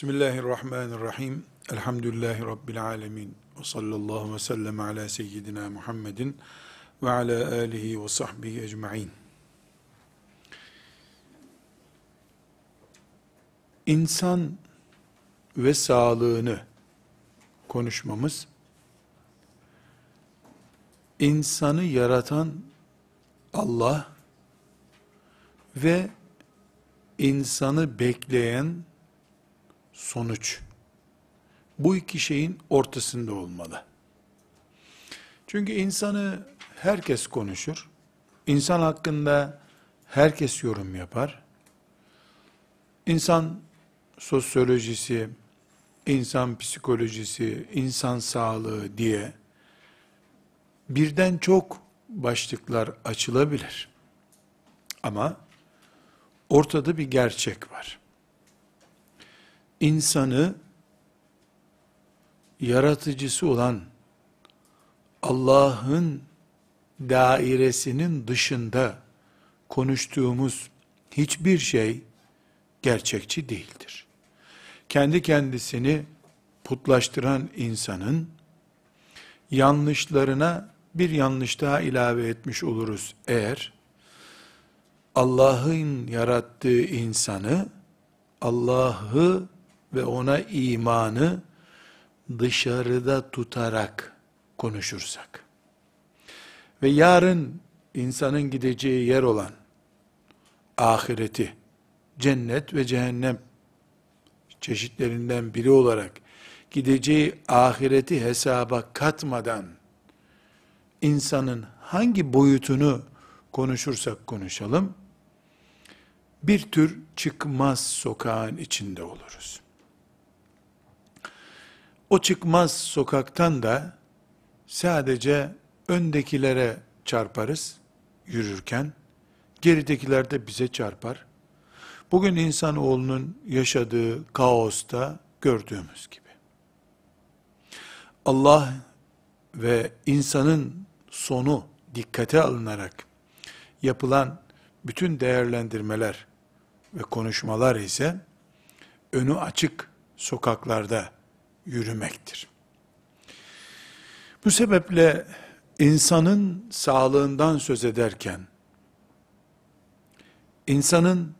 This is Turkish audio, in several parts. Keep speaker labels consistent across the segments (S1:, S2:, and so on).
S1: Bismillahirrahmanirrahim. Elhamdülillahi Rabbil alemin. Ve sallallahu ve sellem ala seyyidina Muhammedin ve ala alihi ve sahbihi ecma'in. İnsan ve sağlığını konuşmamız, insanı yaratan Allah ve insanı bekleyen sonuç bu iki şeyin ortasında olmalı. Çünkü insanı herkes konuşur. İnsan hakkında herkes yorum yapar. İnsan sosyolojisi, insan psikolojisi, insan sağlığı diye birden çok başlıklar açılabilir. Ama ortada bir gerçek var. İnsanı yaratıcısı olan Allah'ın dairesinin dışında konuştuğumuz hiçbir şey gerçekçi değildir. Kendi kendisini putlaştıran insanın yanlışlarına bir yanlış daha ilave etmiş oluruz eğer Allah'ın yarattığı insanı Allah'ı ve ona imanı dışarıda tutarak konuşursak ve yarın insanın gideceği yer olan ahireti, cennet ve cehennem çeşitlerinden biri olarak gideceği ahireti hesaba katmadan insanın hangi boyutunu konuşursak konuşalım, bir tür çıkmaz sokağın içinde oluruz. O çıkmaz sokaktan da sadece öndekilere çarparız yürürken, geridekiler de bize çarpar. Bugün insanoğlunun yaşadığı kaosta gördüğümüz gibi. Allah ve insanın sonu dikkate alınarak yapılan bütün değerlendirmeler ve konuşmalar ise önü açık sokaklarda yürümektir. Bu sebeple insanın sağlığından söz ederken, insanın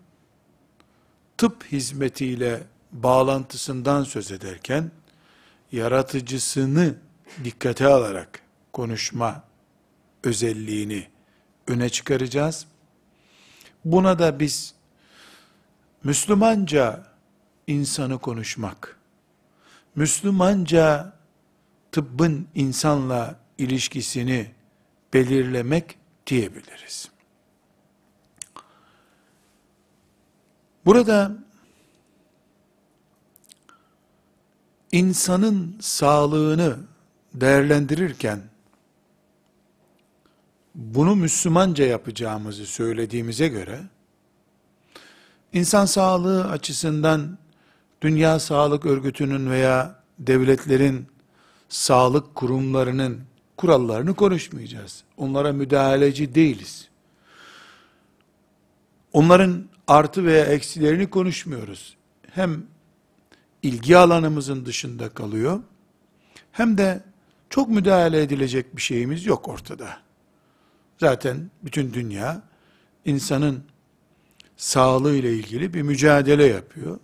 S1: tıp hizmetiyle bağlantısından söz ederken, yaratıcısını dikkate alarak konuşma özelliğini öne çıkaracağız. Buna da biz Müslümanca insanı konuşmak, Müslümanca tıbbın insanla ilişkisini belirlemek diyebiliriz. Burada insanın sağlığını değerlendirirken bunu Müslümanca yapacağımızı söylediğimize göre insan sağlığı açısından Dünya Sağlık Örgütü'nün veya devletlerin sağlık kurumlarının kurallarını konuşmayacağız. Onlara müdahaleci değiliz. Onların artı veya eksilerini konuşmuyoruz. Hem ilgi alanımızın dışında kalıyor, hem de çok müdahale edilecek bir şeyimiz yok ortada. Zaten bütün dünya insanın sağlığı ile ilgili bir mücadele yapıyor.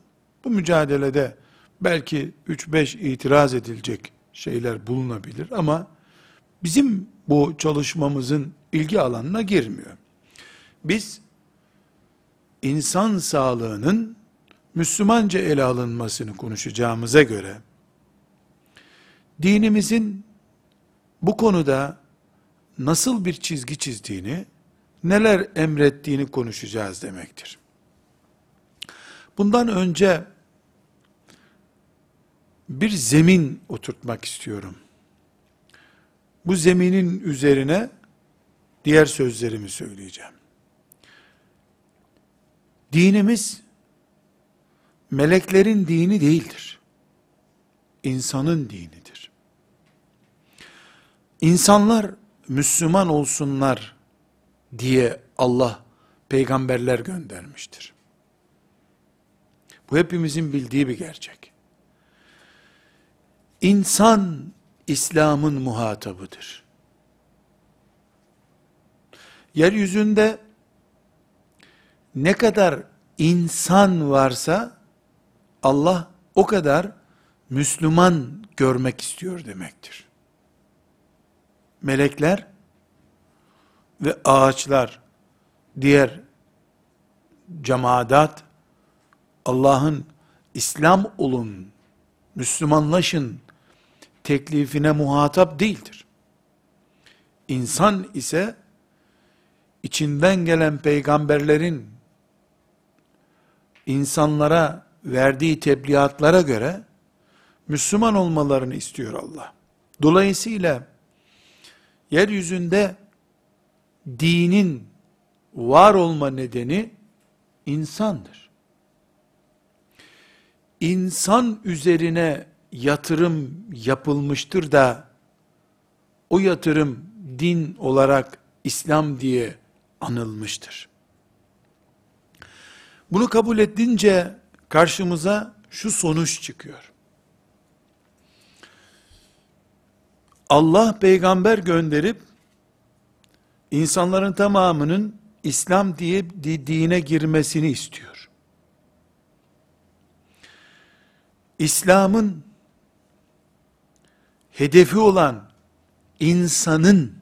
S1: Bu mücadelede belki 3-5 itiraz edilecek şeyler bulunabilir ama bizim bu çalışmamızın ilgi alanına girmiyor. Biz insan sağlığının Müslümanca ele alınmasını konuşacağımıza göre dinimizin bu konuda nasıl bir çizgi çizdiğini, neler emrettiğini konuşacağız demektir. Bundan önce bir zemin oturtmak istiyorum. Bu zeminin üzerine diğer sözlerimi söyleyeceğim. Dinimiz meleklerin dini değildir. İnsanın dinidir. İnsanlar Müslüman olsunlar diye Allah peygamberler göndermiştir. Bu hepimizin bildiği bir gerçek. İnsan İslam'ın muhatabıdır. Yeryüzünde ne kadar insan varsa Allah o kadar Müslüman görmek istiyor demektir. Melekler ve ağaçlar, diğer cemaat, Allah'ın İslam olun, Müslümanlaşın teklifine muhatap değildir. İnsan ise içinden gelen peygamberlerin insanlara verdiği tebliğatlara göre Müslüman olmalarını istiyor Allah. Dolayısıyla yeryüzünde dinin var olma nedeni insandır. İnsan üzerine yatırım yapılmıştır da o yatırım din olarak İslam diye anılmıştır. Bunu kabul edince karşımıza şu sonuç çıkıyor. Allah peygamber gönderip insanların tamamının İslam diye dine girmesini istiyor. İslam'ın hedefi olan insanın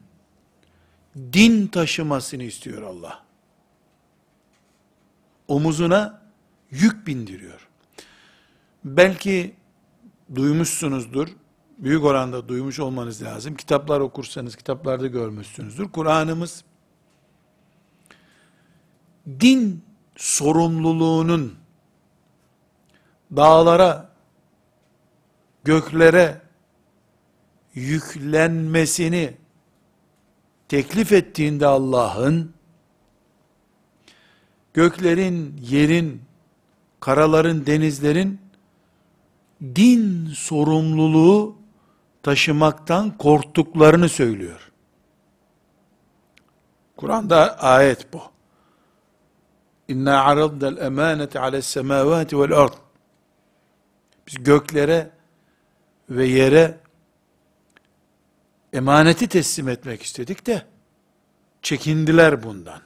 S1: din taşımasını istiyor Allah. Omuzuna yük bindiriyor. Belki duymuşsunuzdur, büyük oranda duymuş olmanız lazım. Kitaplar okursanız kitaplarda görmüşsünüzdür. Kur'an'ımız din sorumluluğunun dağlara, göklere yüklenmesini teklif ettiğinde Allah'ın göklerin, yerin, karaların, denizlerin din sorumluluğu taşımaktan korktuklarını söylüyor. Kur'an'da ayet bu. İnna aradna'l emanete ale's semavati vel ard. Biz göklere ve yere emaneti teslim etmek istedik de çekindiler bundan.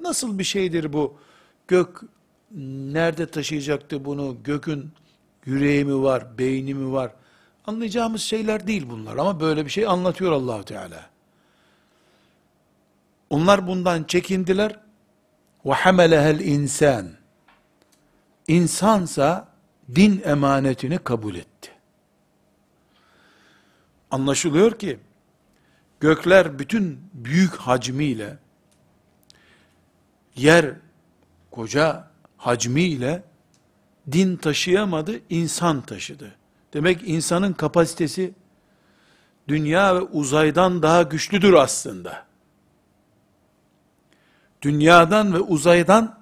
S1: Nasıl bir şeydir bu? Gök nerede taşıyacaktı bunu? Gökün yüreği mi var, beyni mi var? Anlayacağımız şeyler değil bunlar ama böyle bir şey anlatıyor Allahu Teala. Onlar bundan çekindiler. Ve hamelehel insan. İnsansa din emanetini kabul etti. Anlaşılıyor ki gökler bütün büyük hacmiyle yer koca hacmiyle din taşıyamadı, insan taşıdı. Demek insanın kapasitesi dünya ve uzaydan daha güçlüdür aslında. Dünyadan ve uzaydan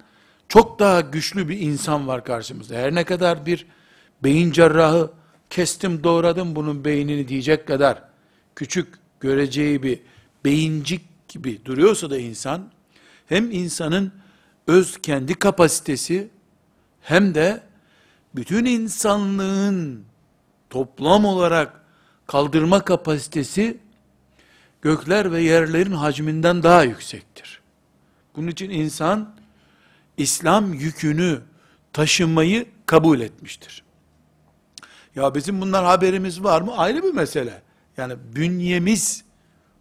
S1: çok daha güçlü bir insan var karşımızda. Her ne kadar bir beyin cerrahı kestim doğradım bunun beynini diyecek kadar küçük göreceği bir beyincik gibi duruyorsa da insan hem insanın öz kendi kapasitesi hem de bütün insanlığın toplam olarak kaldırma kapasitesi gökler ve yerlerin hacminden daha yüksektir. Bunun için insan İslam yükünü taşımayı kabul etmiştir. Ya bizim bunlar haberimiz var mı? Ayrı bir mesele. Yani bünyemiz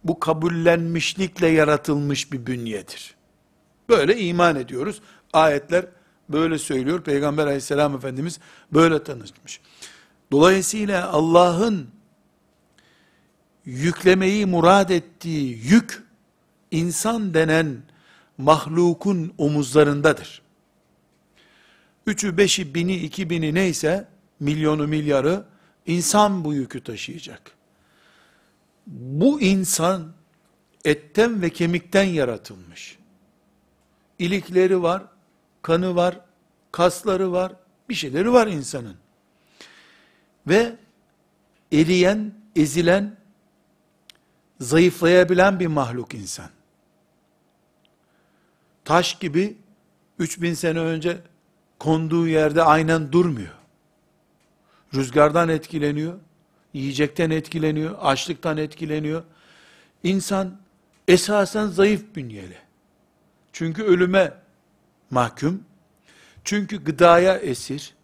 S1: bu kabullenmişlikle yaratılmış bir bünyedir. Böyle iman ediyoruz. Ayetler böyle söylüyor. Peygamber aleyhisselam efendimiz böyle tanıtmış. Dolayısıyla Allah'ın yüklemeyi murad ettiği yük, insan denen mahlukun omuzlarındadır. Üçü, beşi, bini, iki bini neyse, milyonu, milyarı, insan bu yükü taşıyacak. Bu insan, etten ve kemikten yaratılmış. İlikleri var, kanı var, kasları var, bir şeyleri var insanın. Ve eriyen, ezilen, zayıflayabilen bir mahluk insan. Taş gibi 3000 sene önce konduğu yerde aynen durmuyor. Rüzgardan etkileniyor, yiyecekten etkileniyor, açlıktan etkileniyor. İnsan esasen zayıf bünyeli. Çünkü ölüme mahkum, çünkü gıdaya esir,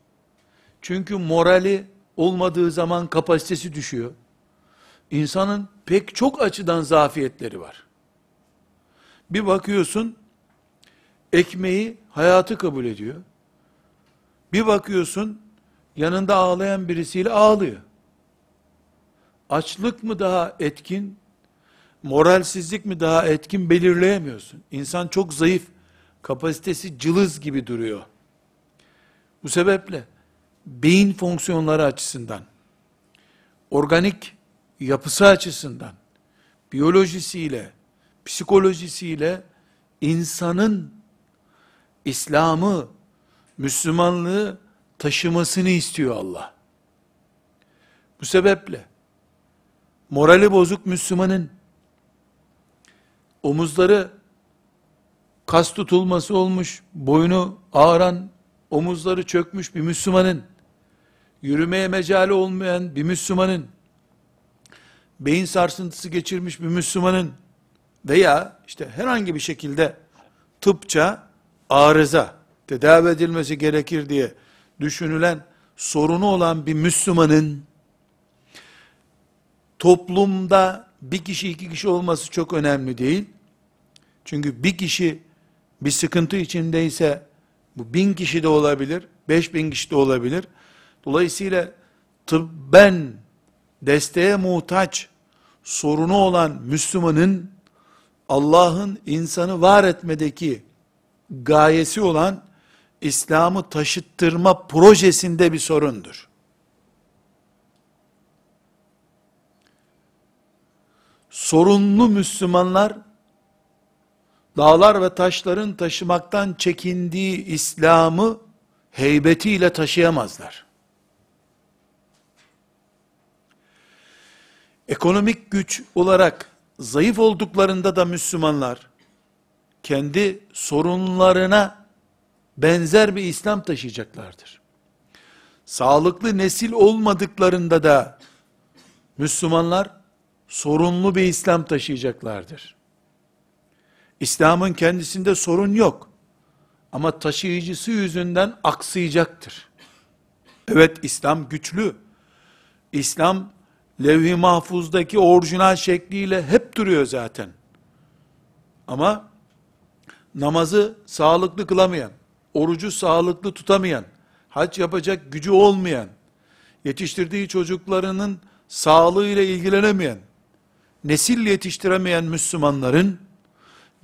S1: çünkü morali olmadığı zaman kapasitesi düşüyor. İnsanın pek çok açıdan zafiyetleri var. Bir bakıyorsun, ekmeği hayatı kabul ediyor. Bir bakıyorsun, yanında ağlayan birisiyle ağlıyor. Açlık mı daha etkin, moralsizlik mi daha etkin belirleyemiyorsun. İnsan çok zayıf, kapasitesi cılız gibi duruyor. Bu sebeple beyin fonksiyonları açısından, organik yapısı açısından, biyolojisiyle, psikolojisiyle insanın İslam'ı, Müslümanlığı taşımasını istiyor Allah. Bu sebeple morali bozuk Müslümanın. Omuzları kas tutulması olmuş, boynu ağıran, omuzları çökmüş bir Müslümanın, yürümeye mecali olmayan bir Müslümanın, beyin sarsıntısı geçirmiş bir Müslümanın. Veya işte herhangi bir şekilde tıpça arıza, tedavi edilmesi gerekir diye düşünülen sorunu olan bir Müslümanın toplumda bir kişi iki kişi olması çok önemli değil. Çünkü bir kişi bir sıkıntı içindeyse bu bin kişi de olabilir, beş bin kişi de olabilir. Dolayısıyla tıbben desteğe muhtaç sorunu olan Müslümanın Allah'ın insanı var etmedeki gayesi olan İslam'ı taşıttırma projesinde bir sorundur. Sorunlu Müslümanlar dağlar ve taşların taşımaktan çekindiği İslam'ı heybetiyle taşıyamazlar. Ekonomik güç olarak zayıf olduklarında da Müslümanlar kendi sorunlarına benzer bir İslam taşıyacaklardır. Sağlıklı nesil olmadıklarında da Müslümanlar sorunlu bir İslam taşıyacaklardır. İslam'ın kendisinde sorun yok. Ama taşıyıcısı yüzünden aksayacaktır. Evet İslam güçlü. İslam levh-i mahfuzdaki orijinal şekliyle hep duruyor zaten. Ama namazı sağlıklı kılamayan, orucu sağlıklı tutamayan, hac yapacak gücü olmayan, yetiştirdiği çocuklarının sağlığıyla ilgilenemeyen, nesil yetiştiremeyen Müslümanların,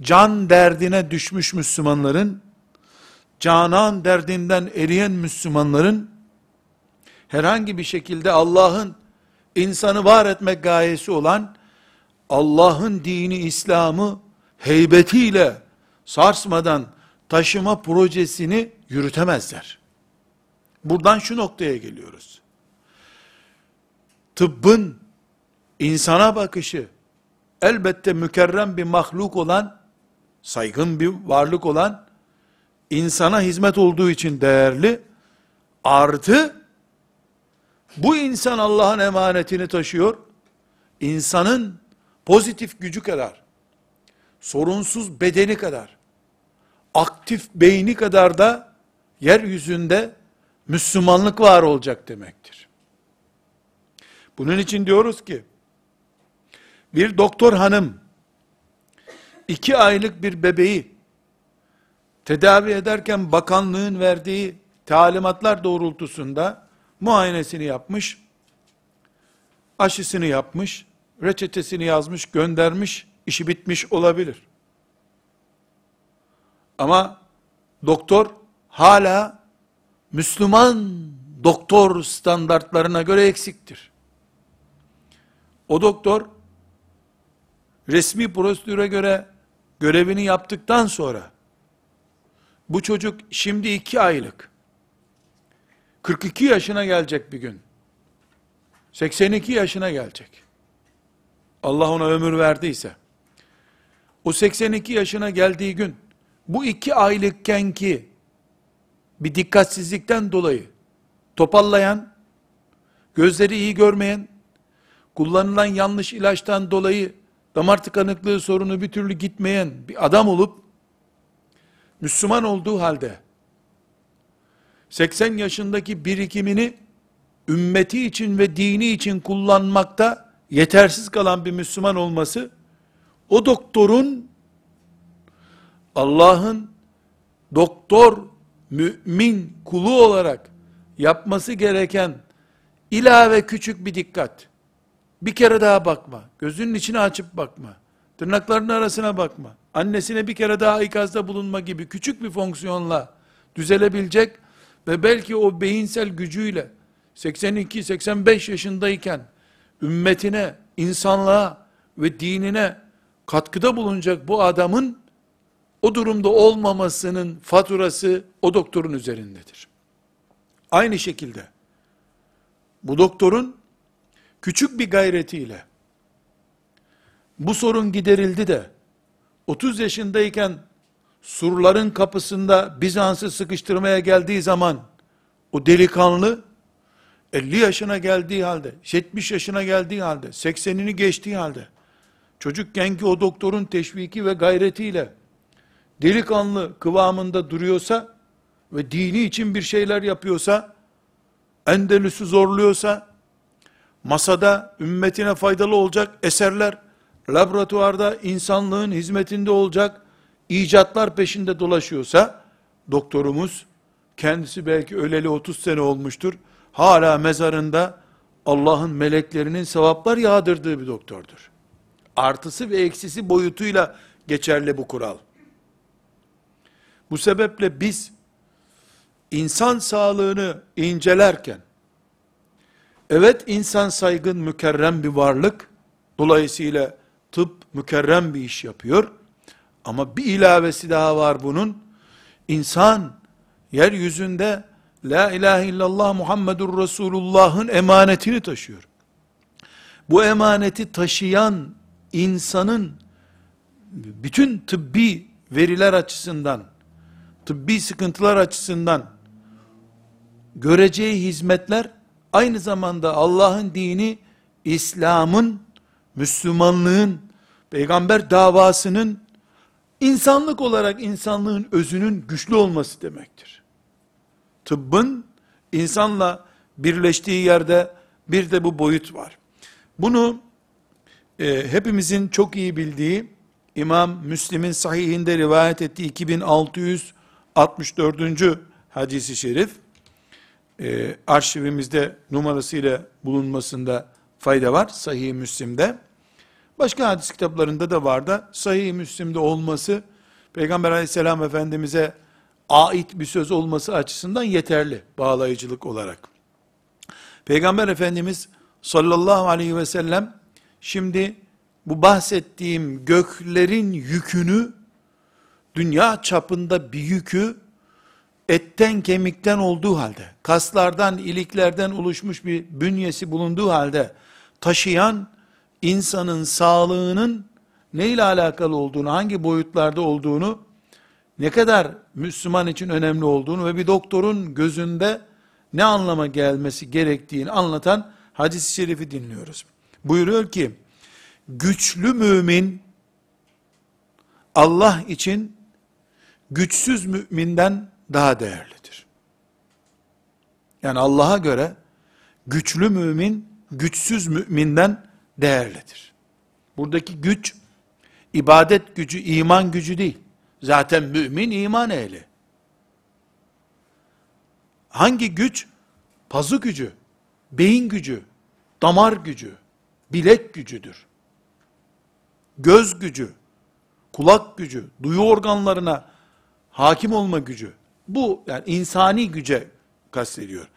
S1: can derdine düşmüş Müslümanların, canan derdinden eriyen Müslümanların, herhangi bir şekilde Allah'ın insanı var etmek gayesi olan, Allah'ın dini İslam'ı heybetiyle sarsmadan taşıma projesini yürütemezler. Buradan şu noktaya geliyoruz. Tıbbın insana bakışı elbette mükerrem bir mahluk olan saygın bir varlık olan insana hizmet olduğu için değerli artı bu insan Allah'ın emanetini taşıyor. İnsanın pozitif gücü kadar, sorunsuz bedeni kadar, aktif beyni kadar da yeryüzünde Müslümanlık var olacak demektir. Bunun için diyoruz ki, bir doktor hanım, iki aylık bir bebeği, tedavi ederken bakanlığın verdiği talimatlar doğrultusunda, muayenesini yapmış, aşısını yapmış, reçetesini yazmış, göndermiş, işi bitmiş olabilir. Ama doktor hala Müslüman doktor standartlarına göre eksiktir. O doktor resmi prosedüre göre görevini yaptıktan sonra bu çocuk şimdi iki aylık 42 yaşına gelecek bir gün. 82 yaşına gelecek. Allah ona ömür verdiyse. O 82 yaşına geldiği gün bu iki aylıkken ki bir dikkatsizlikten dolayı topallayan, gözleri iyi görmeyen, kullanılan yanlış ilaçtan dolayı damar tıkanıklığı sorunu bir türlü gitmeyen bir adam olup, Müslüman olduğu halde, 80 yaşındaki birikimini ümmeti için ve dini için kullanmakta yetersiz kalan bir Müslüman olması, o doktorun Allah'ın doktor, mümin kulu olarak yapması gereken ilave küçük bir dikkat. Bir kere daha bakma. Gözünün içine açıp bakma. Tırnaklarının arasına bakma. Annesine bir kere daha ikazda bulunma gibi küçük bir fonksiyonla düzelebilecek ve belki o beyinsel gücüyle 82-85 yaşındayken ümmetine, insanlığa ve dinine katkıda bulunacak bu adamın o durumda olmamasının faturası o doktorun üzerindedir. Aynı şekilde bu doktorun küçük bir gayretiyle. Bu sorun giderildi de 30 yaşındayken surların kapısında Bizans'ı sıkıştırmaya geldiği zaman o delikanlı 50 yaşına geldiği halde, 70 yaşına geldiği halde, 80'ini geçtiği halde çocukken ki o doktorun teşviki ve gayretiyle delikanlı kıvamında duruyorsa ve dini için bir şeyler yapıyorsa, Endelüs'ü zorluyorsa, masada ümmetine faydalı olacak eserler, laboratuvarda insanlığın hizmetinde olacak icatlar peşinde dolaşıyorsa, doktorumuz, kendisi belki öleli 30 sene olmuştur, hala mezarında Allah'ın meleklerinin sevaplar yağdırdığı bir doktordur. Artısı ve eksisi boyutuyla geçerli bu kural. Bu sebeple biz insan sağlığını incelerken evet insan saygın mükerrem bir varlık. Dolayısıyla tıp mükerrem bir iş yapıyor. Ama bir ilavesi daha var bunun. İnsan yeryüzünde la ilahe illallah Muhammedur Resulullah'ın emanetini taşıyor. Bu emaneti taşıyan insanın bütün tıbbi veriler açısından tıbbi sıkıntılar açısından göreceği hizmetler aynı zamanda Allah'ın dini, İslam'ın, Müslümanlığın, peygamber davasının insanlık olarak insanlığın özünün güçlü olması demektir. Tıbbın insanla birleştiği yerde bir de bu boyut var. Bunu e, hepimizin çok iyi bildiği İmam Müslim'in sahihinde rivayet ettiği 2600 64. hadisi şerif e, arşivimizde numarasıyla bulunmasında fayda var. Sahih-i Müslim'de. Başka hadis kitaplarında da var da Sahih-i Müslim'de olması Peygamber aleyhisselam efendimize ait bir söz olması açısından yeterli bağlayıcılık olarak. Peygamber Efendimiz sallallahu aleyhi ve sellem şimdi bu bahsettiğim göklerin yükünü dünya çapında bir yükü etten kemikten olduğu halde, kaslardan, iliklerden oluşmuş bir bünyesi bulunduğu halde taşıyan insanın sağlığının ne ile alakalı olduğunu, hangi boyutlarda olduğunu, ne kadar Müslüman için önemli olduğunu ve bir doktorun gözünde ne anlama gelmesi gerektiğini anlatan hadis-i şerifi dinliyoruz. Buyuruyor ki, güçlü mümin, Allah için güçsüz müminden daha değerlidir. Yani Allah'a göre güçlü mümin güçsüz müminden değerlidir. Buradaki güç ibadet gücü, iman gücü değil. Zaten mümin iman ehli. Hangi güç? Pazı gücü, beyin gücü, damar gücü, bilek gücüdür. Göz gücü, kulak gücü, duyu organlarına hakim olma gücü. Bu yani insani güce kastediyor.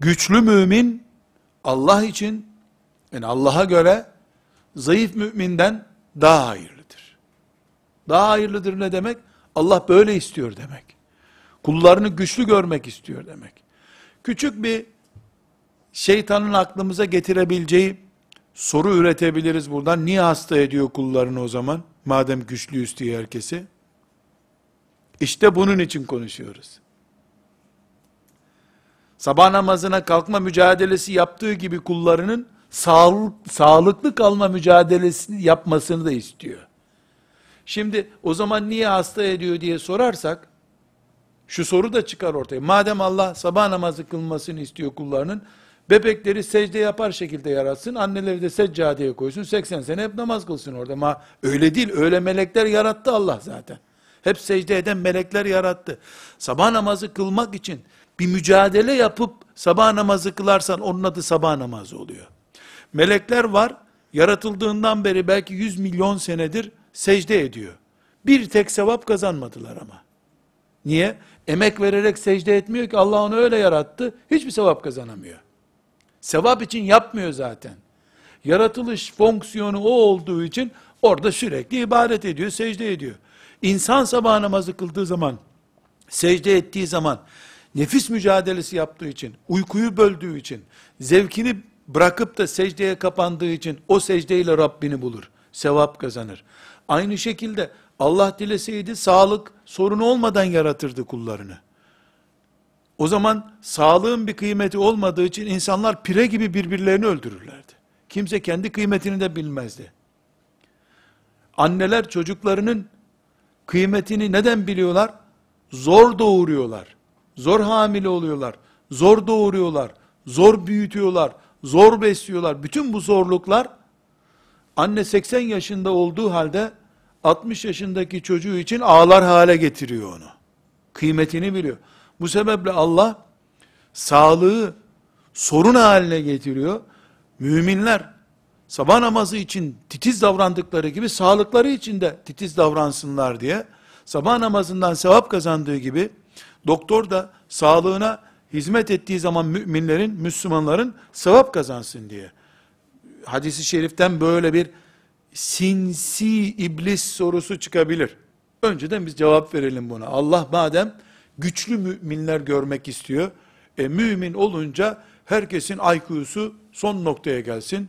S1: Güçlü mümin Allah için yani Allah'a göre zayıf müminden daha hayırlıdır. Daha hayırlıdır ne demek? Allah böyle istiyor demek. Kullarını güçlü görmek istiyor demek. Küçük bir şeytanın aklımıza getirebileceği soru üretebiliriz buradan. Niye hasta ediyor kullarını o zaman? Madem güçlüyüz diye herkesi. İşte bunun için konuşuyoruz. sabah namazına kalkma mücadelesi yaptığı gibi kullarının sağlık, sağlıklı kalma mücadelesi yapmasını da istiyor. Şimdi o zaman niye hasta ediyor diye sorarsak, şu soru da çıkar ortaya. Madem Allah sabah namazı kılmasını istiyor kullarının, bebekleri secde yapar şekilde yaratsın, anneleri de seccadeye koysun, 80 sene hep namaz kılsın orada. Ama öyle değil, öyle melekler yarattı Allah zaten. Hep secde eden melekler yarattı. Sabah namazı kılmak için bir mücadele yapıp sabah namazı kılarsan onun adı sabah namazı oluyor. Melekler var, yaratıldığından beri belki 100 milyon senedir secde ediyor. Bir tek sevap kazanmadılar ama. Niye? Emek vererek secde etmiyor ki Allah onu öyle yarattı, hiçbir sevap kazanamıyor. Sevap için yapmıyor zaten. Yaratılış fonksiyonu o olduğu için orada sürekli ibadet ediyor, secde ediyor. İnsan sabah namazı kıldığı zaman, secde ettiği zaman, nefis mücadelesi yaptığı için, uykuyu böldüğü için, zevkini bırakıp da secdeye kapandığı için o secdeyle Rabbini bulur. Sevap kazanır. Aynı şekilde Allah dileseydi sağlık sorunu olmadan yaratırdı kullarını. O zaman sağlığın bir kıymeti olmadığı için insanlar pire gibi birbirlerini öldürürlerdi. Kimse kendi kıymetini de bilmezdi. Anneler çocuklarının kıymetini neden biliyorlar? Zor doğuruyorlar. Zor hamile oluyorlar. Zor doğuruyorlar. Zor büyütüyorlar. Zor besliyorlar. Bütün bu zorluklar anne 80 yaşında olduğu halde 60 yaşındaki çocuğu için ağlar hale getiriyor onu. Kıymetini biliyor. Bu sebeple Allah sağlığı sorun haline getiriyor. Müminler sabah namazı için titiz davrandıkları gibi sağlıkları için de titiz davransınlar diye sabah namazından sevap kazandığı gibi doktor da sağlığına hizmet ettiği zaman müminlerin, Müslümanların sevap kazansın diye. Hadisi şeriften böyle bir sinsi iblis sorusu çıkabilir. Önceden biz cevap verelim buna. Allah madem güçlü müminler görmek istiyor, e, mümin olunca herkesin IQ'su son noktaya gelsin.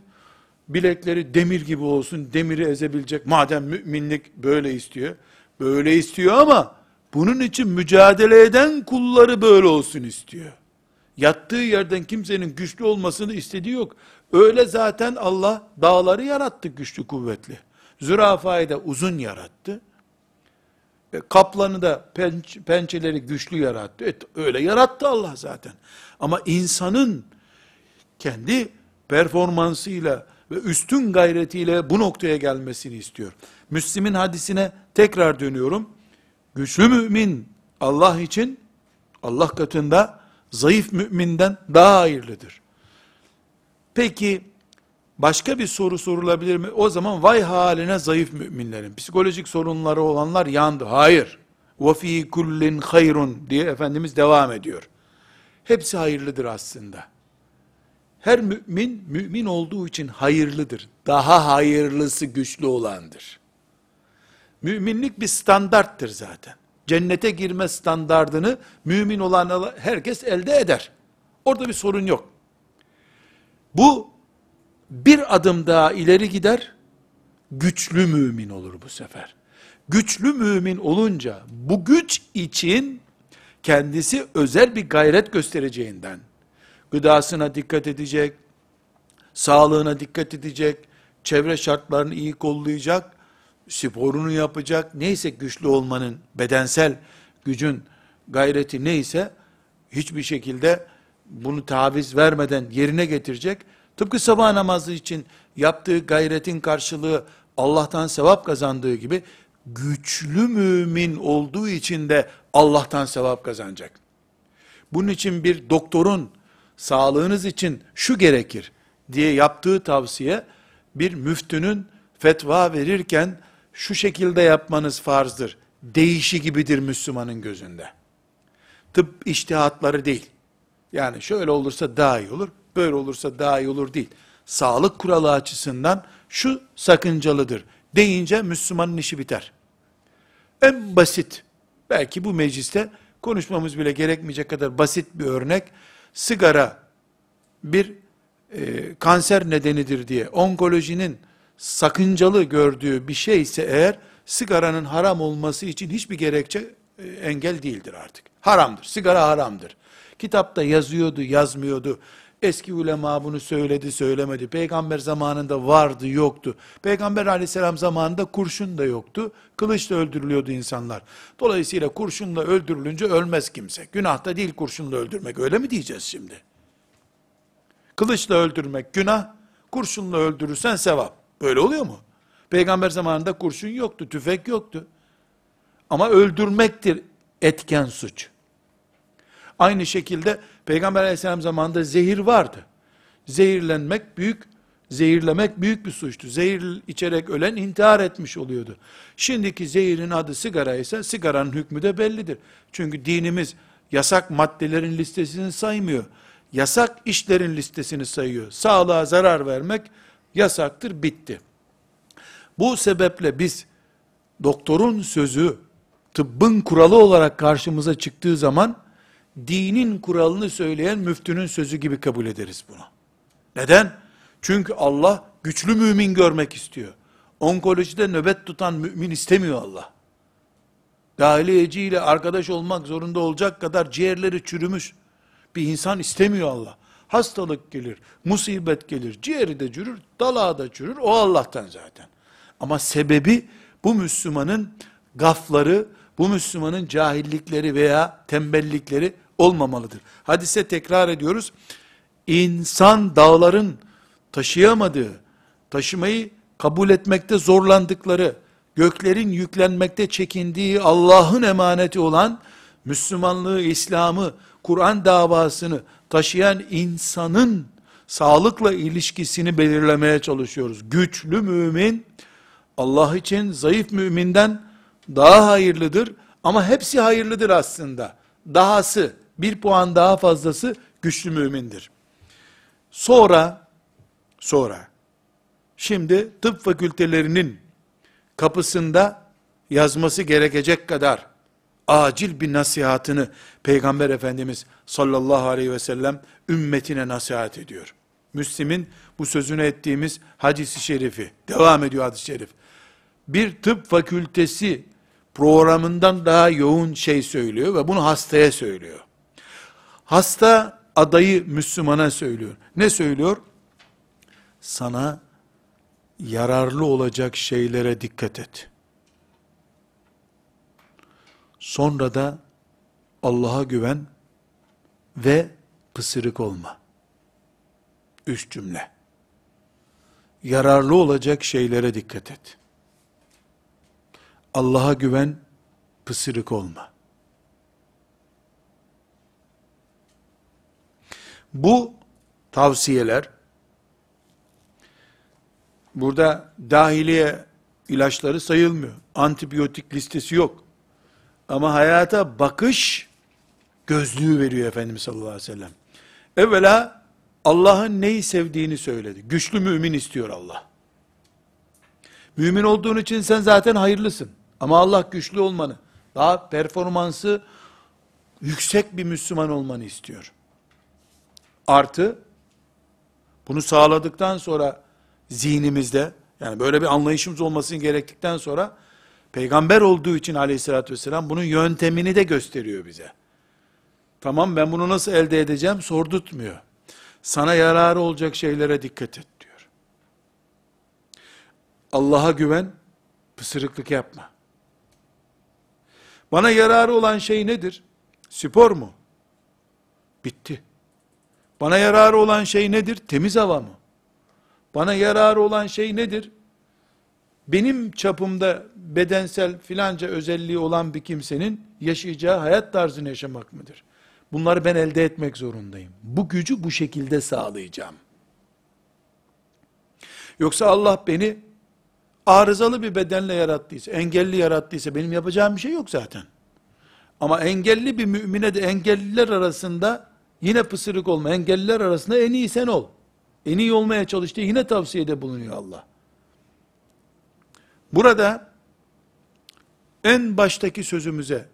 S1: Bilekleri demir gibi olsun, demiri ezebilecek. Madem müminlik böyle istiyor. Böyle istiyor ama bunun için mücadele eden kulları böyle olsun istiyor. Yattığı yerden kimsenin güçlü olmasını istediği yok. Öyle zaten Allah dağları yarattı güçlü kuvvetli. Zürafayı da uzun yarattı. E, kaplanı da penç, pençeleri güçlü yarattı. Evet, öyle yarattı Allah zaten. Ama insanın kendi performansıyla ve üstün gayretiyle bu noktaya gelmesini istiyor. Müslim'in hadisine tekrar dönüyorum. Güçlü mümin Allah için Allah katında zayıf müminden daha hayırlıdır. Peki başka bir soru sorulabilir mi? O zaman vay haline zayıf müminlerin psikolojik sorunları olanlar yandı. Hayır. Ve fi kullin hayrun diye efendimiz devam ediyor. Hepsi hayırlıdır aslında. Her mümin, mümin olduğu için hayırlıdır. Daha hayırlısı güçlü olandır. Müminlik bir standarttır zaten. Cennete girme standardını mümin olan herkes elde eder. Orada bir sorun yok. Bu bir adım daha ileri gider, güçlü mümin olur bu sefer. Güçlü mümin olunca bu güç için kendisi özel bir gayret göstereceğinden, gıdasına dikkat edecek, sağlığına dikkat edecek, çevre şartlarını iyi kollayacak, sporunu yapacak, neyse güçlü olmanın, bedensel gücün gayreti neyse, hiçbir şekilde bunu taviz vermeden yerine getirecek. Tıpkı sabah namazı için yaptığı gayretin karşılığı Allah'tan sevap kazandığı gibi, güçlü mümin olduğu için de Allah'tan sevap kazanacak. Bunun için bir doktorun sağlığınız için şu gerekir diye yaptığı tavsiye, bir müftünün fetva verirken şu şekilde yapmanız farzdır. Değişi gibidir Müslümanın gözünde. Tıp iştihatları değil. Yani şöyle olursa daha iyi olur, böyle olursa daha iyi olur değil. Sağlık kuralı açısından şu sakıncalıdır deyince Müslümanın işi biter. En basit, belki bu mecliste konuşmamız bile gerekmeyecek kadar basit bir örnek, sigara bir e, kanser nedenidir diye onkolojinin sakıncalı gördüğü bir şey ise eğer sigaranın haram olması için hiçbir gerekçe e, engel değildir artık. Haramdır. Sigara haramdır. Kitapta yazıyordu, yazmıyordu. Eski ulema bunu söyledi, söylemedi. Peygamber zamanında vardı, yoktu. Peygamber aleyhisselam zamanında kurşun da yoktu. Kılıçla öldürülüyordu insanlar. Dolayısıyla kurşunla öldürülünce ölmez kimse. Günah da değil kurşunla öldürmek. Öyle mi diyeceğiz şimdi? Kılıçla öldürmek günah, kurşunla öldürürsen sevap. Böyle oluyor mu? Peygamber zamanında kurşun yoktu, tüfek yoktu. Ama öldürmektir etken suç. Aynı şekilde Peygamber aleyhisselam zamanında zehir vardı. Zehirlenmek büyük, zehirlemek büyük bir suçtu. Zehir içerek ölen intihar etmiş oluyordu. Şimdiki zehirin adı sigara ise sigaranın hükmü de bellidir. Çünkü dinimiz yasak maddelerin listesini saymıyor. Yasak işlerin listesini sayıyor. Sağlığa zarar vermek yasaktır, bitti. Bu sebeple biz doktorun sözü tıbbın kuralı olarak karşımıza çıktığı zaman dinin kuralını söyleyen müftünün sözü gibi kabul ederiz bunu. Neden? Çünkü Allah güçlü mümin görmek istiyor. Onkolojide nöbet tutan mümin istemiyor Allah. Dahiliyeciyle arkadaş olmak zorunda olacak kadar ciğerleri çürümüş bir insan istemiyor Allah. Hastalık gelir, musibet gelir, ciğeri de çürür, dalağı da çürür, o Allah'tan zaten. Ama sebebi bu Müslümanın gafları, bu Müslümanın cahillikleri veya tembellikleri olmamalıdır. Hadise tekrar ediyoruz. İnsan dağların taşıyamadığı, taşımayı kabul etmekte zorlandıkları, göklerin yüklenmekte çekindiği Allah'ın emaneti olan Müslümanlığı, İslam'ı, Kur'an davasını taşıyan insanın sağlıkla ilişkisini belirlemeye çalışıyoruz. Güçlü mümin Allah için zayıf müminden daha hayırlıdır ama hepsi hayırlıdır aslında. Dahası, bir puan daha fazlası güçlü mümindir. Sonra, sonra, şimdi tıp fakültelerinin kapısında yazması gerekecek kadar acil bir nasihatını Peygamber Efendimiz sallallahu aleyhi ve sellem ümmetine nasihat ediyor. Müslim'in bu sözünü ettiğimiz hadisi şerifi, devam ediyor hadis-i şerif. Bir tıp fakültesi programından daha yoğun şey söylüyor ve bunu hastaya söylüyor. Hasta adayı Müslümana söylüyor. Ne söylüyor? Sana yararlı olacak şeylere dikkat et. Sonra da Allah'a güven ve pısırık olma. Üç cümle. Yararlı olacak şeylere dikkat et. Allah'a güven, pısırık olma. Bu tavsiyeler burada dahiliye ilaçları sayılmıyor. Antibiyotik listesi yok. Ama hayata bakış gözlüğü veriyor Efendimiz sallallahu aleyhi ve sellem. Evvela Allah'ın neyi sevdiğini söyledi. Güçlü mümin istiyor Allah. Mümin olduğun için sen zaten hayırlısın. Ama Allah güçlü olmanı, daha performansı yüksek bir Müslüman olmanı istiyor. Artı, bunu sağladıktan sonra zihnimizde, yani böyle bir anlayışımız olmasını gerektikten sonra, peygamber olduğu için aleyhissalatü vesselam bunun yöntemini de gösteriyor bize. Tamam ben bunu nasıl elde edeceğim sordurtmuyor. Sana yararı olacak şeylere dikkat et diyor. Allah'a güven, pısırıklık yapma. Bana yararı olan şey nedir? Spor mu? Bitti. Bana yararı olan şey nedir? Temiz hava mı? Bana yararı olan şey nedir? Benim çapımda bedensel filanca özelliği olan bir kimsenin yaşayacağı hayat tarzını yaşamak mıdır? Bunları ben elde etmek zorundayım. Bu gücü bu şekilde sağlayacağım. Yoksa Allah beni arızalı bir bedenle yarattıysa, engelli yarattıysa benim yapacağım bir şey yok zaten. Ama engelli bir mümine de engelliler arasında yine pısırık olma. Engelliler arasında en iyi sen ol. En iyi olmaya çalıştığı yine tavsiyede bulunuyor Allah. Burada en baştaki sözümüze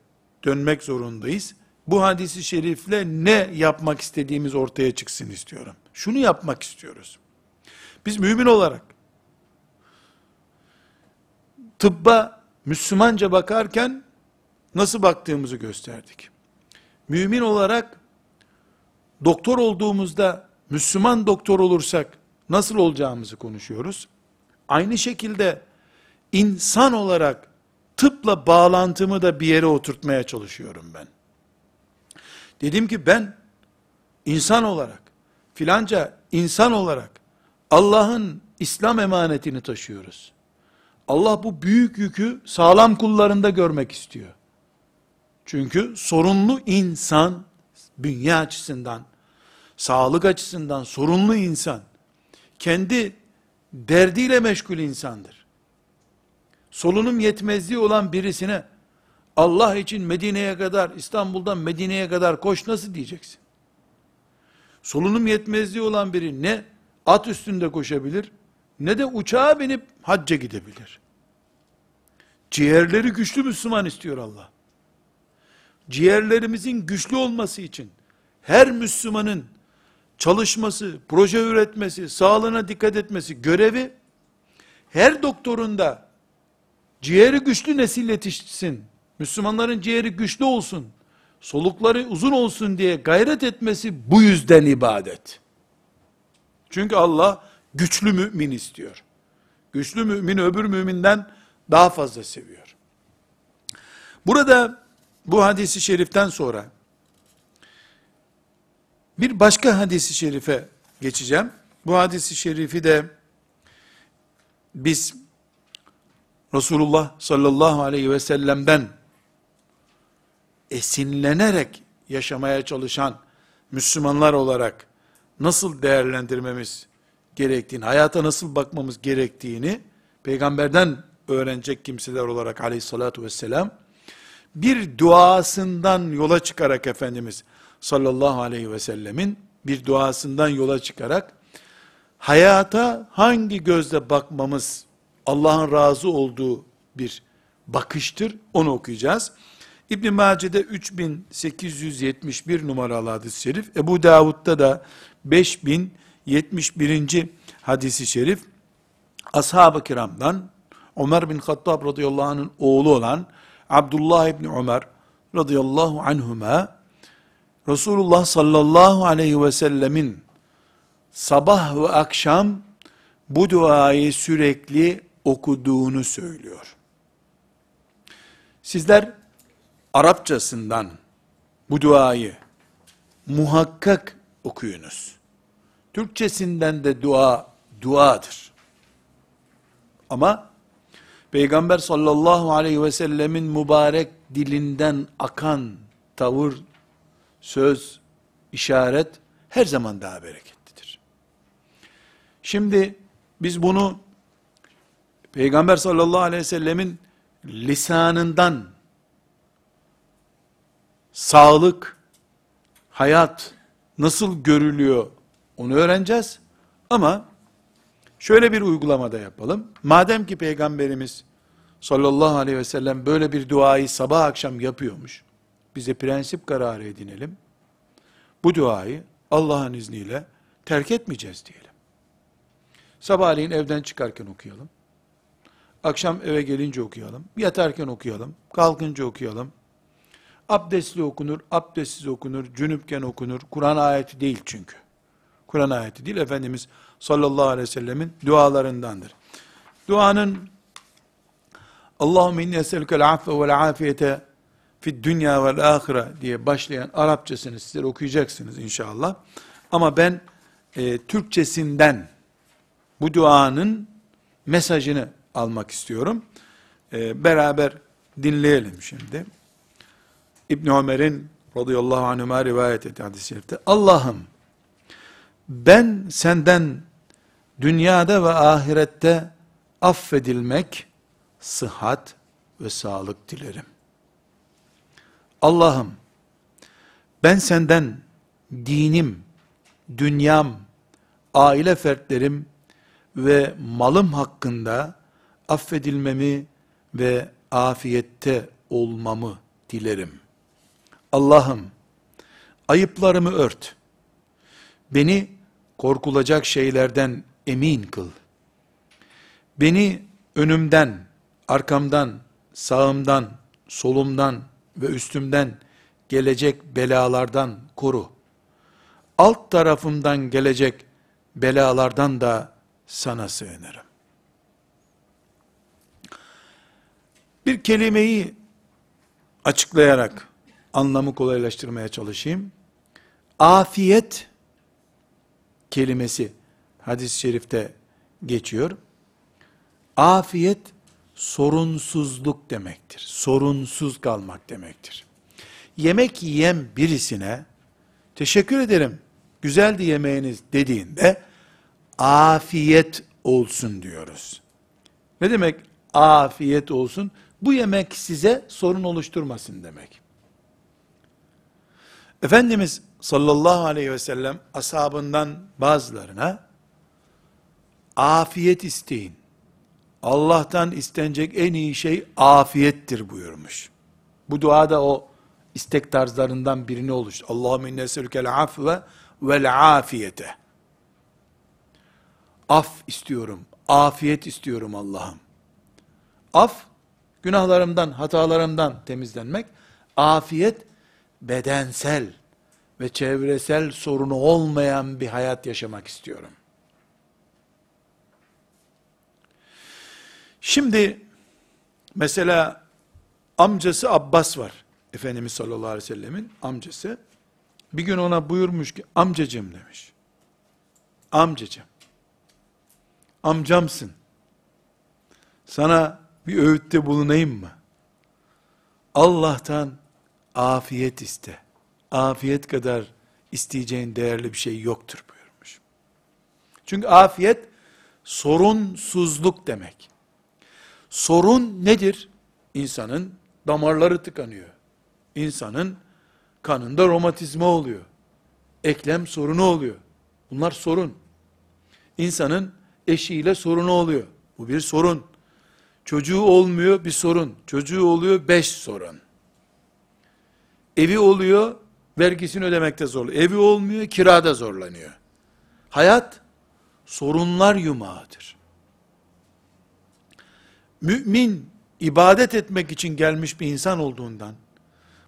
S1: dönmek zorundayız. Bu hadisi şerifle ne yapmak istediğimiz ortaya çıksın istiyorum. Şunu yapmak istiyoruz. Biz mümin olarak tıbba Müslümanca bakarken nasıl baktığımızı gösterdik. Mümin olarak doktor olduğumuzda Müslüman doktor olursak nasıl olacağımızı konuşuyoruz. Aynı şekilde insan olarak tıpla bağlantımı da bir yere oturtmaya çalışıyorum ben. Dedim ki ben insan olarak filanca insan olarak Allah'ın İslam emanetini taşıyoruz. Allah bu büyük yükü sağlam kullarında görmek istiyor. Çünkü sorunlu insan, dünya açısından, sağlık açısından sorunlu insan, kendi derdiyle meşgul insandır. Solunum yetmezliği olan birisine, Allah için Medine'ye kadar, İstanbul'dan Medine'ye kadar koş nasıl diyeceksin? Solunum yetmezliği olan biri ne at üstünde koşabilir, ne de uçağa binip hacca gidebilir. Ciğerleri güçlü Müslüman istiyor Allah. Ciğerlerimizin güçlü olması için her Müslümanın çalışması, proje üretmesi, sağlığına dikkat etmesi görevi her doktorun da ciğeri güçlü nesil yetişsin. Müslümanların ciğeri güçlü olsun. Solukları uzun olsun diye gayret etmesi bu yüzden ibadet. Çünkü Allah güçlü mümin istiyor. Güçlü mümin öbür müminden daha fazla seviyor. Burada bu hadisi şeriften sonra bir başka hadisi şerife geçeceğim. Bu hadisi şerifi de biz Resulullah sallallahu aleyhi ve sellem'den esinlenerek yaşamaya çalışan Müslümanlar olarak nasıl değerlendirmemiz gerektiğini, hayata nasıl bakmamız gerektiğini peygamberden öğrenecek kimseler olarak aleyhissalatu vesselam bir duasından yola çıkarak Efendimiz sallallahu aleyhi ve sellemin bir duasından yola çıkarak hayata hangi gözle bakmamız Allah'ın razı olduğu bir bakıştır. Onu okuyacağız. İbn Mace'de 3871 numaralı hadis-i şerif, Ebu Davud'da da 5071. hadisi şerif ashab-ı kiramdan Ömer bin Hattab radıyallahu anh'ın oğlu olan Abdullah ibn Ömer radıyallahu anhuma Resulullah sallallahu aleyhi ve sellemin sabah ve akşam bu duayı sürekli okuduğunu söylüyor. Sizler Arapçasından bu duayı muhakkak okuyunuz. Türkçesinden de dua duadır. Ama Peygamber sallallahu aleyhi ve sellemin mübarek dilinden akan tavır, söz, işaret her zaman daha bereketlidir. Şimdi biz bunu Peygamber sallallahu aleyhi ve sellemin lisanından sağlık, hayat nasıl görülüyor onu öğreneceğiz. Ama şöyle bir uygulamada yapalım. Madem ki Peygamberimiz sallallahu aleyhi ve sellem böyle bir duayı sabah akşam yapıyormuş. Bize prensip kararı edinelim. Bu duayı Allah'ın izniyle terk etmeyeceğiz diyelim. Sabahleyin evden çıkarken okuyalım. Akşam eve gelince okuyalım. Yatarken okuyalım. Kalkınca okuyalım. Abdestli okunur, abdestsiz okunur, cünüpken okunur. Kur'an ayeti değil çünkü. Kur'an ayeti değil. Efendimiz sallallahu aleyhi ve sellemin dualarındandır. Duanın Allahümme inni eselükel affe vel afiyete fi dünya vel ahire diye başlayan Arapçasını sizler okuyacaksınız inşallah. Ama ben e, Türkçesinden bu duanın mesajını almak istiyorum. E, beraber dinleyelim şimdi. İbn Ömer'in radıyallahu anhüma rivayet etti hadis-i şerifte. Allah'ım ben senden dünyada ve ahirette affedilmek, sıhhat ve sağlık dilerim. Allah'ım ben senden dinim, dünyam, aile fertlerim ve malım hakkında affedilmemi ve afiyette olmamı dilerim. Allah'ım ayıplarımı ört. Beni korkulacak şeylerden emin kıl. Beni önümden, arkamdan, sağımdan, solumdan ve üstümden gelecek belalardan koru. alt tarafımdan gelecek belalardan da sana sığınırım. Bir kelimeyi açıklayarak anlamı kolaylaştırmaya çalışayım. Afiyet kelimesi hadis-i şerifte geçiyor. Afiyet sorunsuzluk demektir. Sorunsuz kalmak demektir. Yemek yiyen birisine teşekkür ederim, güzeldi yemeğiniz dediğinde afiyet olsun diyoruz. Ne demek afiyet olsun? Bu yemek size sorun oluşturmasın demek. Efendimiz sallallahu aleyhi ve sellem ashabından bazılarına afiyet isteyin. Allah'tan istenecek en iyi şey afiyettir buyurmuş. Bu duada o istek tarzlarından birini oluştu. Allahümme inneselükel afve vel afiyete. Af istiyorum, afiyet istiyorum Allah'ım. Af, günahlarımdan, hatalarımdan temizlenmek. Afiyet, bedensel ve çevresel sorunu olmayan bir hayat yaşamak istiyorum. Şimdi, mesela amcası Abbas var. Efendimiz sallallahu aleyhi ve sellemin amcası. Bir gün ona buyurmuş ki, amcacım demiş. Amcacım, amcamsın. Sana bir öğütte bulunayım mı? Allah'tan afiyet iste. Afiyet kadar isteyeceğin değerli bir şey yoktur buyurmuş. Çünkü afiyet sorunsuzluk demek. Sorun nedir? İnsanın damarları tıkanıyor. İnsanın kanında romatizma oluyor. Eklem sorunu oluyor. Bunlar sorun. İnsanın eşiyle sorunu oluyor. Bu bir sorun. Çocuğu olmuyor bir sorun. Çocuğu oluyor beş sorun. Evi oluyor vergisini ödemekte zorlanıyor. Evi olmuyor kirada zorlanıyor. Hayat sorunlar yumağıdır. Mümin ibadet etmek için gelmiş bir insan olduğundan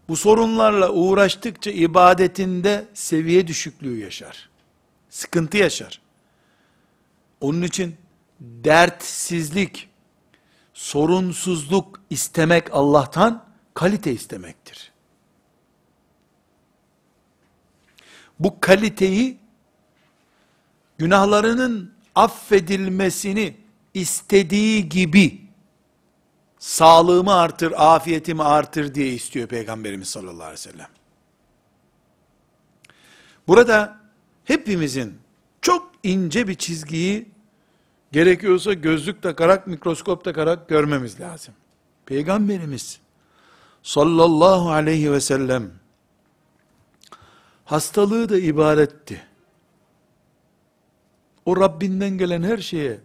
S1: bu sorunlarla uğraştıkça ibadetinde seviye düşüklüğü yaşar. Sıkıntı yaşar. Onun için dertsizlik, sorunsuzluk istemek Allah'tan kalite istemektir. Bu kaliteyi günahlarının affedilmesini istediği gibi sağlığımı artır, afiyetimi artır diye istiyor Peygamberimiz sallallahu aleyhi ve sellem. Burada hepimizin çok ince bir çizgiyi gerekiyorsa gözlük takarak, mikroskop takarak görmemiz lazım. Peygamberimiz sallallahu aleyhi ve sellem hastalığı da ibaretti. O Rabbinden gelen her şeye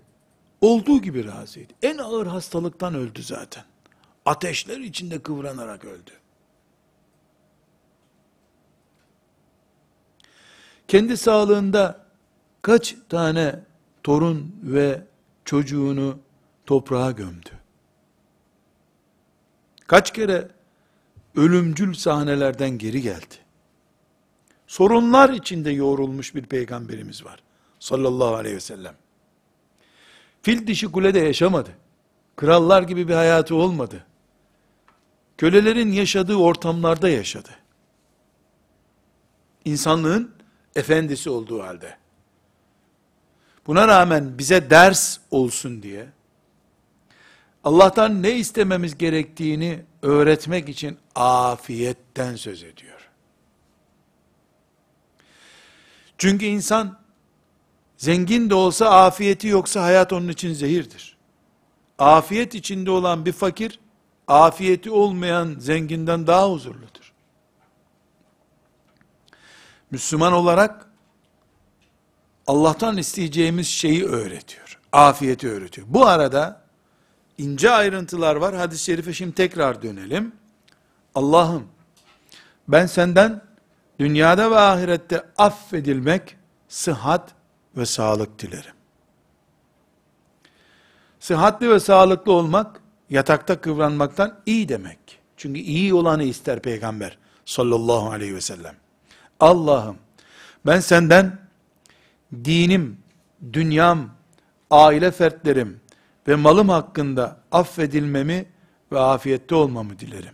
S1: olduğu gibi razıydı. En ağır hastalıktan öldü zaten. Ateşler içinde kıvranarak öldü. Kendi sağlığında kaç tane torun ve çocuğunu toprağa gömdü. Kaç kere ölümcül sahnelerden geri geldi. Sorunlar içinde yoğrulmuş bir peygamberimiz var. Sallallahu aleyhi ve sellem. Fil dişi kulede yaşamadı. Krallar gibi bir hayatı olmadı. Kölelerin yaşadığı ortamlarda yaşadı. İnsanlığın efendisi olduğu halde. Buna rağmen bize ders olsun diye, Allah'tan ne istememiz gerektiğini öğretmek için afiyetten söz ediyor. Çünkü insan, zengin de olsa afiyeti yoksa hayat onun için zehirdir. Afiyet içinde olan bir fakir, afiyeti olmayan zenginden daha huzurludur. Müslüman olarak, Allah'tan isteyeceğimiz şeyi öğretiyor. Afiyeti öğretiyor. Bu arada ince ayrıntılar var. Hadis-i şerife şimdi tekrar dönelim. Allah'ım ben senden dünyada ve ahirette affedilmek, sıhhat ve sağlık dilerim. Sıhhatli ve sağlıklı olmak, yatakta kıvranmaktan iyi demek. Çünkü iyi olanı ister peygamber sallallahu aleyhi ve sellem. Allah'ım Ben senden dinim, dünyam, aile fertlerim ve malım hakkında affedilmemi ve afiyette olmamı dilerim.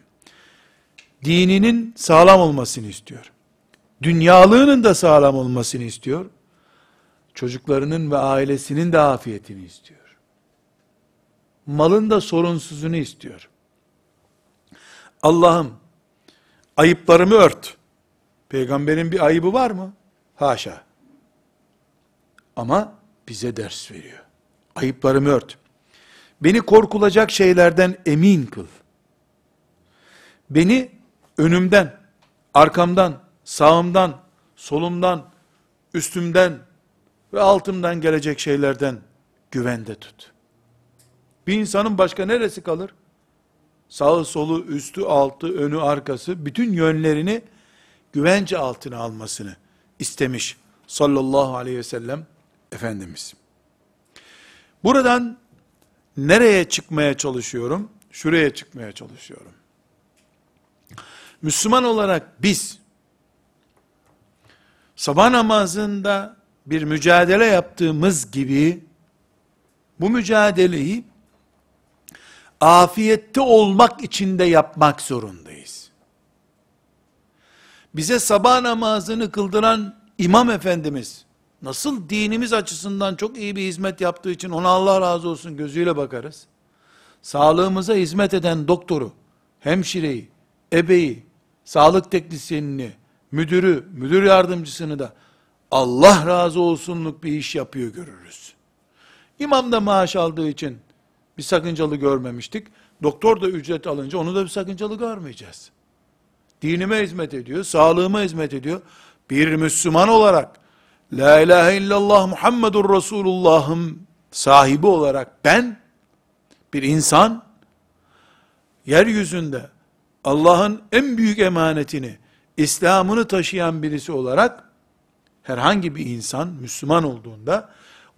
S1: Dininin sağlam olmasını istiyor. Dünyalığının da sağlam olmasını istiyor. Çocuklarının ve ailesinin de afiyetini istiyor. Malın da sorunsuzunu istiyor. Allah'ım ayıplarımı ört. Peygamberin bir ayıbı var mı? Haşa. Ama bize ders veriyor. Ayıplarımı ört. Beni korkulacak şeylerden emin kıl. Beni önümden, arkamdan, sağımdan, solumdan, üstümden ve altımdan gelecek şeylerden güvende tut. Bir insanın başka neresi kalır? Sağı solu, üstü altı, önü arkası bütün yönlerini güvence altına almasını istemiş sallallahu aleyhi ve sellem Efendimiz. Buradan nereye çıkmaya çalışıyorum? Şuraya çıkmaya çalışıyorum. Müslüman olarak biz sabah namazında bir mücadele yaptığımız gibi bu mücadeleyi afiyette olmak için de yapmak zorundayız. Bize sabah namazını kıldıran imam efendimiz nasıl dinimiz açısından çok iyi bir hizmet yaptığı için ona Allah razı olsun gözüyle bakarız. Sağlığımıza hizmet eden doktoru, hemşireyi, ebeyi, sağlık teknisyenini, müdürü, müdür yardımcısını da Allah razı olsunluk bir iş yapıyor görürüz. İmam da maaş aldığı için bir sakıncalı görmemiştik. Doktor da ücret alınca onu da bir sakıncalı görmeyeceğiz. Dinime hizmet ediyor, sağlığıma hizmet ediyor. Bir Müslüman olarak La ilahe illallah Muhammedur Resulullah'ım sahibi olarak ben bir insan yeryüzünde Allah'ın en büyük emanetini İslam'ını taşıyan birisi olarak herhangi bir insan Müslüman olduğunda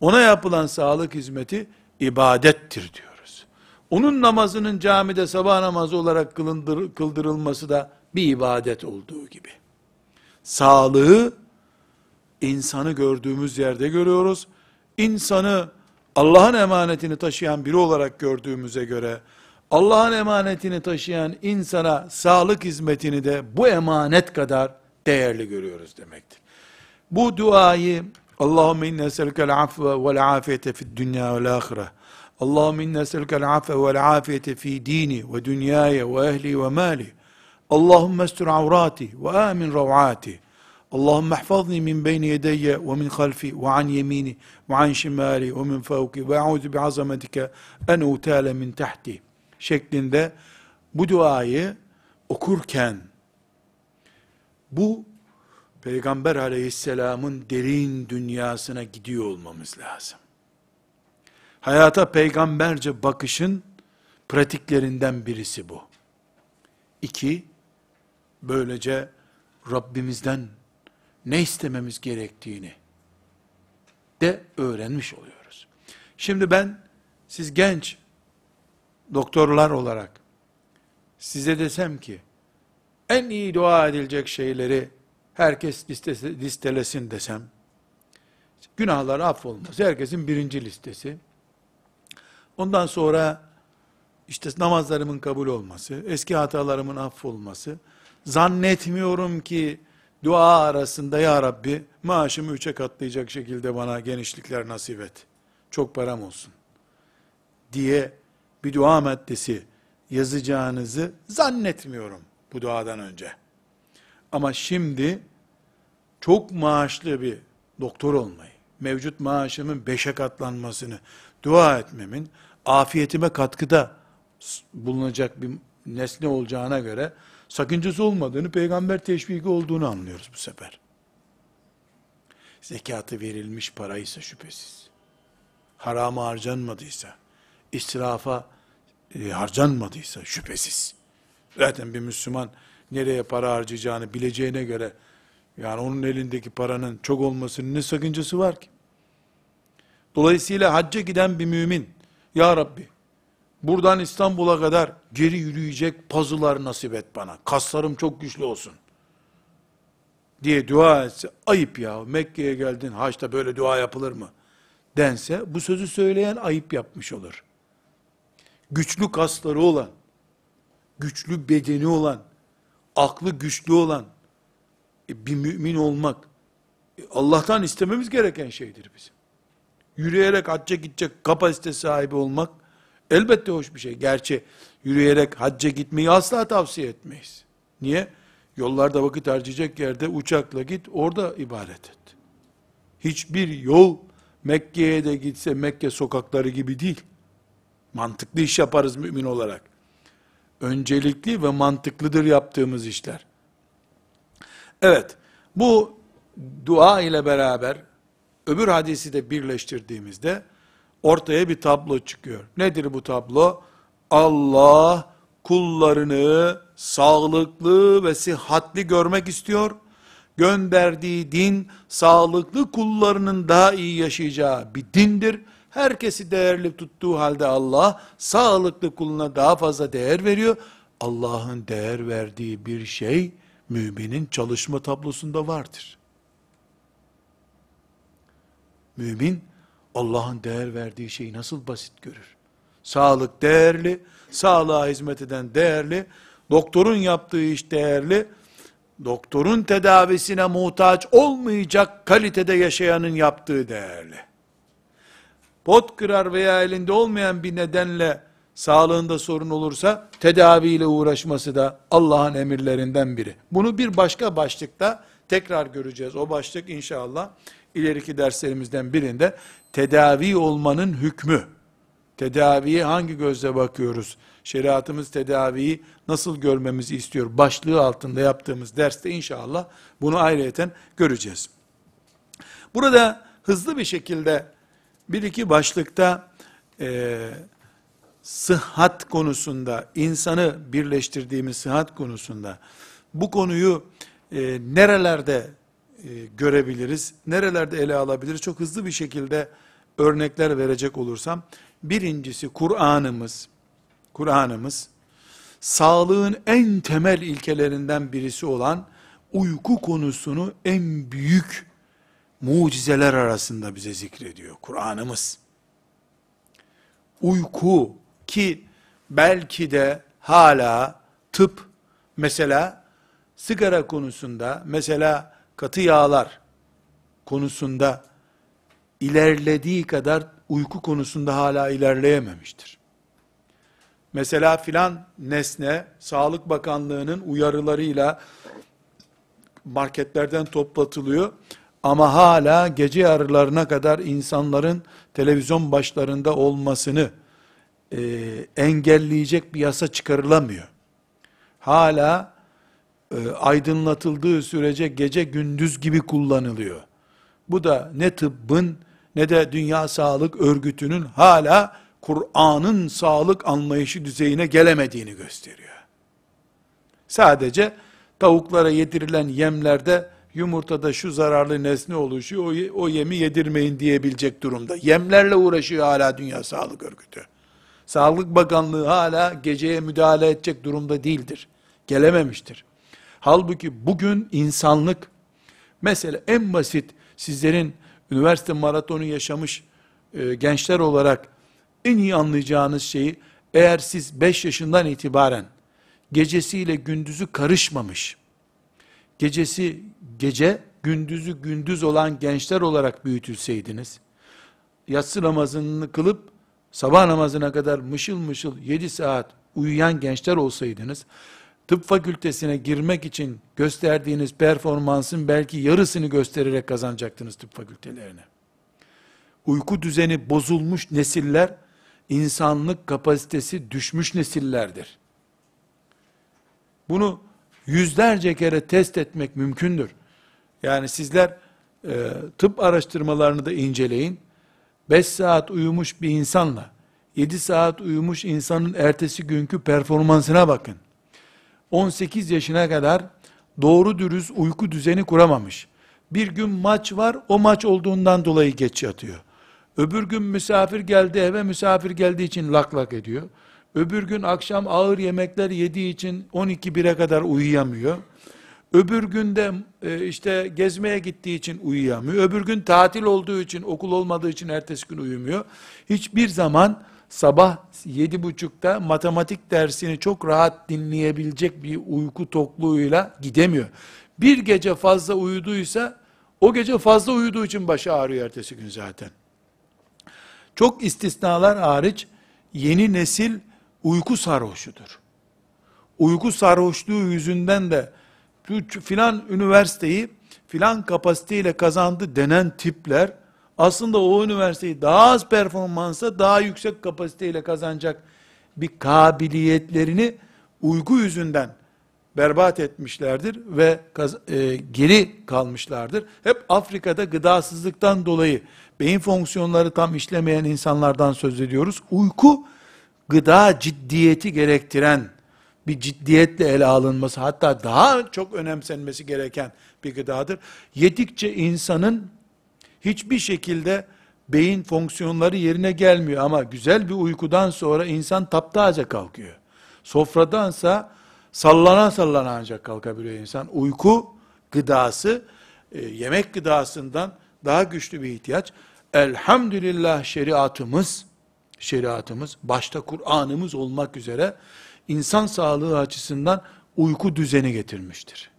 S1: ona yapılan sağlık hizmeti ibadettir diyoruz. Onun namazının camide sabah namazı olarak kılındır, kıldırılması da bir ibadet olduğu gibi. Sağlığı insanı gördüğümüz yerde görüyoruz. İnsanı Allah'ın emanetini taşıyan biri olarak gördüğümüze göre Allah'ın emanetini taşıyan insana sağlık hizmetini de bu emanet kadar değerli görüyoruz demektir. Bu duayı Allahümme inne eselkel afve vel afiyete fid dünya vel ahire. Allahümme inne eselkel afve vel afiyete fi dini ve dünyaya ve ehli ve mali. Allahümme estur avrati ve amin ravati. Allahümme ihfazni min beyni yedeyye ve min halfi ve an yemini ve an şimali ve min fevki ve a'udhu bi azametike en utale min tahti şeklinde bu duayı okurken bu Peygamber aleyhisselamın derin dünyasına gidiyor olmamız lazım. Hayata peygamberce bakışın pratiklerinden birisi bu. İki, böylece Rabbimizden ne istememiz gerektiğini de öğrenmiş oluyoruz. Şimdi ben, siz genç doktorlar olarak size desem ki, en iyi dua edilecek şeyleri herkes listesi, listelesin desem, günahlar affolması herkesin birinci listesi. Ondan sonra işte namazlarımın kabul olması, eski hatalarımın affolması, zannetmiyorum ki dua arasında ya Rabbi maaşımı üçe katlayacak şekilde bana genişlikler nasip et. Çok param olsun. Diye bir dua maddesi yazacağınızı zannetmiyorum bu duadan önce. Ama şimdi çok maaşlı bir doktor olmayı, mevcut maaşımın beşe katlanmasını dua etmemin afiyetime katkıda bulunacak bir nesne olacağına göre sakıncası olmadığını, peygamber teşviki olduğunu anlıyoruz bu sefer. Zekatı verilmiş paraysa şüphesiz. Harama harcanmadıysa, israfa e, harcanmadıysa şüphesiz. Zaten bir Müslüman nereye para harcayacağını bileceğine göre yani onun elindeki paranın çok olmasının ne sakıncası var ki? Dolayısıyla hacca giden bir mümin, Ya Rabbi, buradan İstanbul'a kadar geri yürüyecek pazılar nasip et bana. Kaslarım çok güçlü olsun. diye dua etse, ayıp ya, Mekke'ye geldin, haçta böyle dua yapılır mı? Dense, bu sözü söyleyen ayıp yapmış olur. Güçlü kasları olan, güçlü bedeni olan, aklı güçlü olan, e, bir mümin olmak, e, Allah'tan istememiz gereken şeydir bizim. Yürüyerek hacca gidecek kapasite sahibi olmak, elbette hoş bir şey. Gerçi yürüyerek hacca gitmeyi asla tavsiye etmeyiz. Niye? Yollarda vakit harcayacak yerde uçakla git, orada ibadet et. Hiçbir yol Mekke'ye de gitse Mekke sokakları gibi değil. Mantıklı iş yaparız mümin olarak. Öncelikli ve mantıklıdır yaptığımız işler. Evet, bu dua ile beraber öbür hadisi de birleştirdiğimizde ortaya bir tablo çıkıyor. Nedir bu tablo? Allah kullarını sağlıklı ve sıhhatli görmek istiyor. Gönderdiği din sağlıklı kullarının daha iyi yaşayacağı bir dindir. Herkesi değerli tuttuğu halde Allah sağlıklı kuluna daha fazla değer veriyor. Allah'ın değer verdiği bir şey müminin çalışma tablosunda vardır. Mümin Allah'ın değer verdiği şeyi nasıl basit görür? Sağlık değerli, sağlığa hizmet eden değerli, doktorun yaptığı iş değerli, doktorun tedavisine muhtaç olmayacak kalitede yaşayanın yaptığı değerli. Pot kırar veya elinde olmayan bir nedenle sağlığında sorun olursa tedaviyle uğraşması da Allah'ın emirlerinden biri. Bunu bir başka başlıkta tekrar göreceğiz. O başlık inşallah ileriki derslerimizden birinde tedavi olmanın hükmü. Tedaviye hangi gözle bakıyoruz? Şeriatımız tedaviyi nasıl görmemizi istiyor? Başlığı altında yaptığımız derste inşallah bunu ayrıyeten göreceğiz. Burada hızlı bir şekilde bir iki başlıkta e, sıhhat konusunda, insanı birleştirdiğimiz sıhhat konusunda bu konuyu e, nerelerde e, görebiliriz, nerelerde ele alabiliriz? Çok hızlı bir şekilde örnekler verecek olursam, birincisi Kur'an'ımız, Kur'an'ımız, sağlığın en temel ilkelerinden birisi olan uyku konusunu en büyük mucizeler arasında bize zikrediyor Kur'an'ımız. Uyku ki belki de hala tıp mesela sigara konusunda mesela katı yağlar konusunda ilerlediği kadar uyku konusunda hala ilerleyememiştir. Mesela filan nesne Sağlık Bakanlığı'nın uyarılarıyla marketlerden toplatılıyor. Ama hala gece yarılarına kadar insanların televizyon başlarında olmasını e, engelleyecek bir yasa çıkarılamıyor. Hala e, aydınlatıldığı sürece gece gündüz gibi kullanılıyor. Bu da ne tıbbın ne de Dünya Sağlık Örgütü'nün hala Kur'an'ın sağlık anlayışı düzeyine gelemediğini gösteriyor. Sadece tavuklara yedirilen yemlerde yumurtada şu zararlı nesne oluşuyor, o, o yemi yedirmeyin diyebilecek durumda. Yemlerle uğraşıyor hala Dünya Sağlık Örgütü. Sağlık Bakanlığı hala geceye müdahale edecek durumda değildir. Gelememiştir. Halbuki bugün insanlık, mesela en basit sizlerin üniversite maratonu yaşamış e, gençler olarak en iyi anlayacağınız şeyi, eğer siz 5 yaşından itibaren gecesiyle gündüzü karışmamış, gecesi gece, gündüzü gündüz olan gençler olarak büyütülseydiniz, yatsı namazını kılıp sabah namazına kadar mışıl mışıl 7 saat uyuyan gençler olsaydınız, tıp fakültesine girmek için gösterdiğiniz performansın belki yarısını göstererek kazanacaktınız tıp fakültelerine. Uyku düzeni bozulmuş nesiller, insanlık kapasitesi düşmüş nesillerdir. Bunu yüzlerce kere test etmek mümkündür. Yani sizler e, tıp araştırmalarını da inceleyin. 5 saat uyumuş bir insanla 7 saat uyumuş insanın ertesi günkü performansına bakın. 18 yaşına kadar doğru dürüst uyku düzeni kuramamış. Bir gün maç var, o maç olduğundan dolayı geç yatıyor. Öbür gün misafir geldi eve, misafir geldiği için lak lak ediyor. Öbür gün akşam ağır yemekler yediği için 12-1'e kadar uyuyamıyor. Öbür günde e, işte gezmeye gittiği için uyuyamıyor. Öbür gün tatil olduğu için, okul olmadığı için ertesi gün uyumuyor. Hiçbir zaman sabah yedi buçukta matematik dersini çok rahat dinleyebilecek bir uyku tokluğuyla gidemiyor. Bir gece fazla uyuduysa, o gece fazla uyuduğu için başı ağrıyor ertesi gün zaten. Çok istisnalar hariç, yeni nesil uyku sarhoşudur. Uyku sarhoşluğu yüzünden de filan üniversiteyi filan kapasiteyle kazandı denen tipler aslında o üniversiteyi daha az performansa daha yüksek kapasiteyle kazanacak bir kabiliyetlerini uyku yüzünden berbat etmişlerdir ve e, geri kalmışlardır. Hep Afrika'da gıdasızlıktan dolayı beyin fonksiyonları tam işlemeyen insanlardan söz ediyoruz. Uyku gıda ciddiyeti gerektiren bir ciddiyetle ele alınması hatta daha çok önemsenmesi gereken bir gıdadır. Yedikçe insanın hiçbir şekilde beyin fonksiyonları yerine gelmiyor ama güzel bir uykudan sonra insan taptaze kalkıyor. Sofradansa sallana sallana ancak kalkabiliyor insan. Uyku gıdası e, yemek gıdasından daha güçlü bir ihtiyaç. Elhamdülillah şeriatımız şeriatımız başta Kur'an'ımız olmak üzere insan sağlığı açısından uyku düzeni getirmiştir.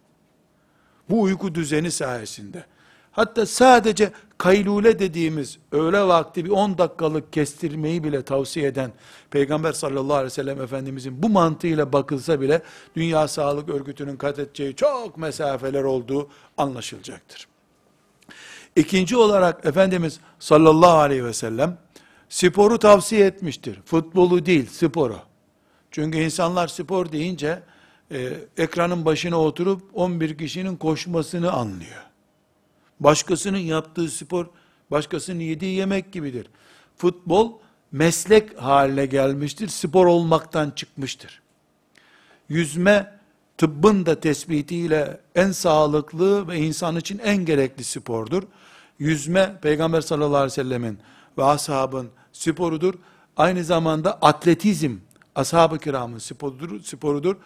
S1: Bu uyku düzeni sayesinde hatta sadece kaylule dediğimiz öğle vakti bir 10 dakikalık kestirmeyi bile tavsiye eden Peygamber sallallahu aleyhi ve sellem Efendimizin bu mantığıyla bakılsa bile Dünya Sağlık Örgütü'nün kat edeceği çok mesafeler olduğu anlaşılacaktır. İkinci olarak Efendimiz sallallahu aleyhi ve sellem sporu tavsiye etmiştir. Futbolu değil, sporu. Çünkü insanlar spor deyince e, ekranın başına oturup 11 kişinin koşmasını anlıyor. Başkasının yaptığı spor, başkasının yediği yemek gibidir. Futbol meslek haline gelmiştir, spor olmaktan çıkmıştır. Yüzme, tıbbın da tespitiyle en sağlıklı ve insan için en gerekli spordur. Yüzme, Peygamber sallallahu aleyhi ve sellemin ve ashabın sporudur. Aynı zamanda atletizm, ashab-ı kiramın sporudur, sporudur.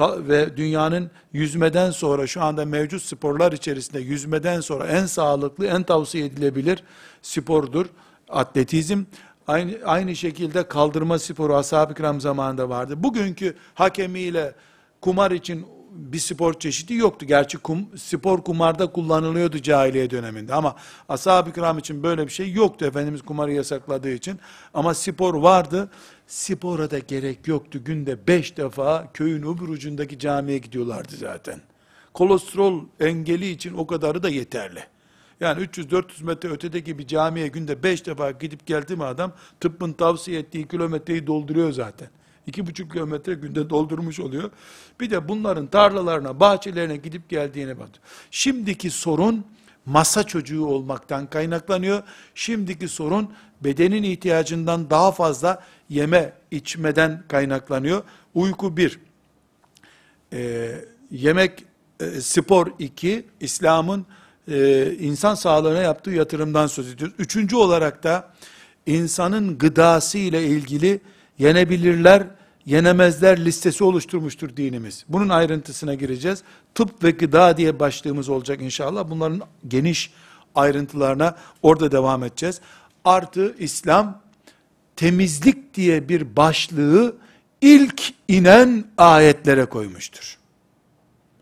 S1: Ve dünyanın yüzmeden sonra şu anda mevcut sporlar içerisinde yüzmeden sonra en sağlıklı, en tavsiye edilebilir spordur. Atletizm aynı, aynı şekilde kaldırma sporu ashab-ı kiram zamanında vardı. Bugünkü hakemiyle kumar için bir spor çeşidi yoktu. Gerçi kum, spor kumarda kullanılıyordu cahiliye döneminde ama ashab-ı kiram için böyle bir şey yoktu. Efendimiz kumarı yasakladığı için. Ama spor vardı. Spora da gerek yoktu. Günde beş defa köyün öbür ucundaki camiye gidiyorlardı zaten. Kolesterol engeli için o kadarı da yeterli. Yani 300-400 metre ötedeki bir camiye günde beş defa gidip geldi mi adam tıbbın tavsiye ettiği kilometreyi dolduruyor zaten iki buçuk kilometre günde doldurmuş oluyor. Bir de bunların tarlalarına, bahçelerine gidip geldiğine bak. Şimdiki sorun masa çocuğu olmaktan kaynaklanıyor. Şimdiki sorun bedenin ihtiyacından daha fazla yeme içmeden kaynaklanıyor. Uyku bir, ee, yemek e, spor iki, İslam'ın e, insan sağlığına yaptığı yatırımdan söz ediyoruz. Üçüncü olarak da insanın gıdası ile ilgili yenebilirler, yenemezler listesi oluşturmuştur dinimiz. Bunun ayrıntısına gireceğiz. Tıp ve gıda diye başlığımız olacak inşallah. Bunların geniş ayrıntılarına orada devam edeceğiz. Artı İslam temizlik diye bir başlığı ilk inen ayetlere koymuştur.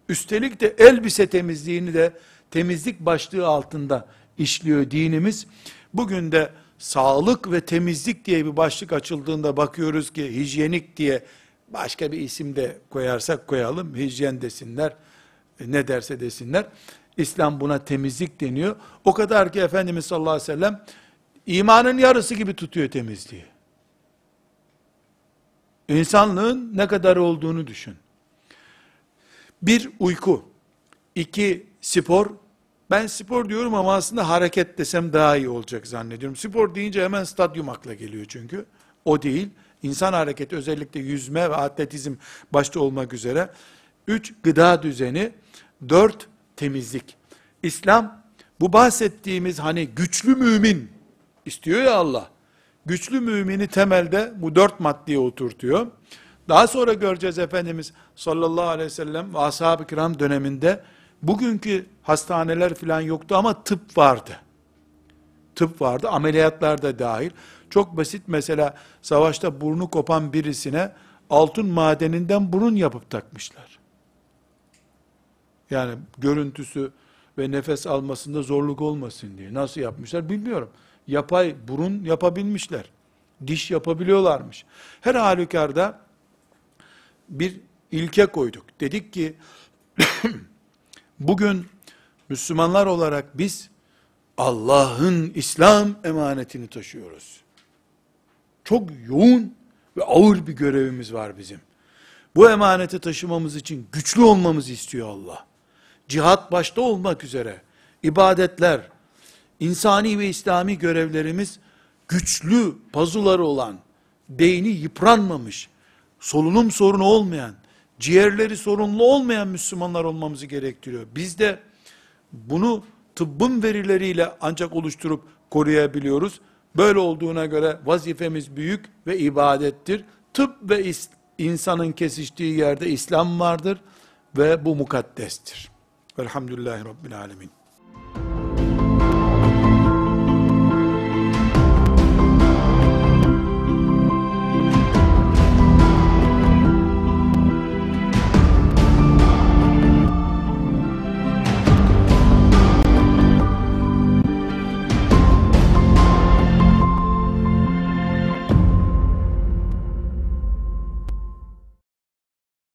S1: Üstelik de elbise temizliğini de temizlik başlığı altında işliyor dinimiz. Bugün de sağlık ve temizlik diye bir başlık açıldığında bakıyoruz ki hijyenik diye başka bir isim de koyarsak koyalım. Hijyen desinler, e, ne derse desinler. İslam buna temizlik deniyor. O kadar ki Efendimiz sallallahu aleyhi ve sellem imanın yarısı gibi tutuyor temizliği. İnsanlığın ne kadar olduğunu düşün. Bir uyku, iki spor, ben spor diyorum ama aslında hareket desem daha iyi olacak zannediyorum. Spor deyince hemen stadyum akla geliyor çünkü. O değil. İnsan hareketi özellikle yüzme ve atletizm başta olmak üzere. Üç, gıda düzeni. Dört, temizlik. İslam bu bahsettiğimiz hani güçlü mümin istiyor ya Allah. Güçlü mümini temelde bu dört maddeye oturtuyor. Daha sonra göreceğiz Efendimiz sallallahu aleyhi ve sellem ve ashab-ı kiram döneminde bugünkü hastaneler falan yoktu ama tıp vardı. Tıp vardı, ameliyatlar da dahil. Çok basit mesela savaşta burnu kopan birisine altın madeninden burun yapıp takmışlar. Yani görüntüsü ve nefes almasında zorluk olmasın diye. Nasıl yapmışlar bilmiyorum. Yapay burun yapabilmişler. Diş yapabiliyorlarmış. Her halükarda bir ilke koyduk. Dedik ki bugün Müslümanlar olarak biz Allah'ın İslam emanetini taşıyoruz. Çok yoğun ve ağır bir görevimiz var bizim. Bu emaneti taşımamız için güçlü olmamızı istiyor Allah. Cihat başta olmak üzere ibadetler, insani ve İslami görevlerimiz güçlü pazuları olan, beyni yıpranmamış, solunum sorunu olmayan, ciğerleri sorunlu olmayan Müslümanlar olmamızı gerektiriyor. Biz de bunu tıbbın verileriyle ancak oluşturup koruyabiliyoruz. Böyle olduğuna göre vazifemiz büyük ve ibadettir. Tıp ve is- insanın kesiştiği yerde İslam vardır ve bu mukaddestir. Velhamdülillahi Rabbil Alemin.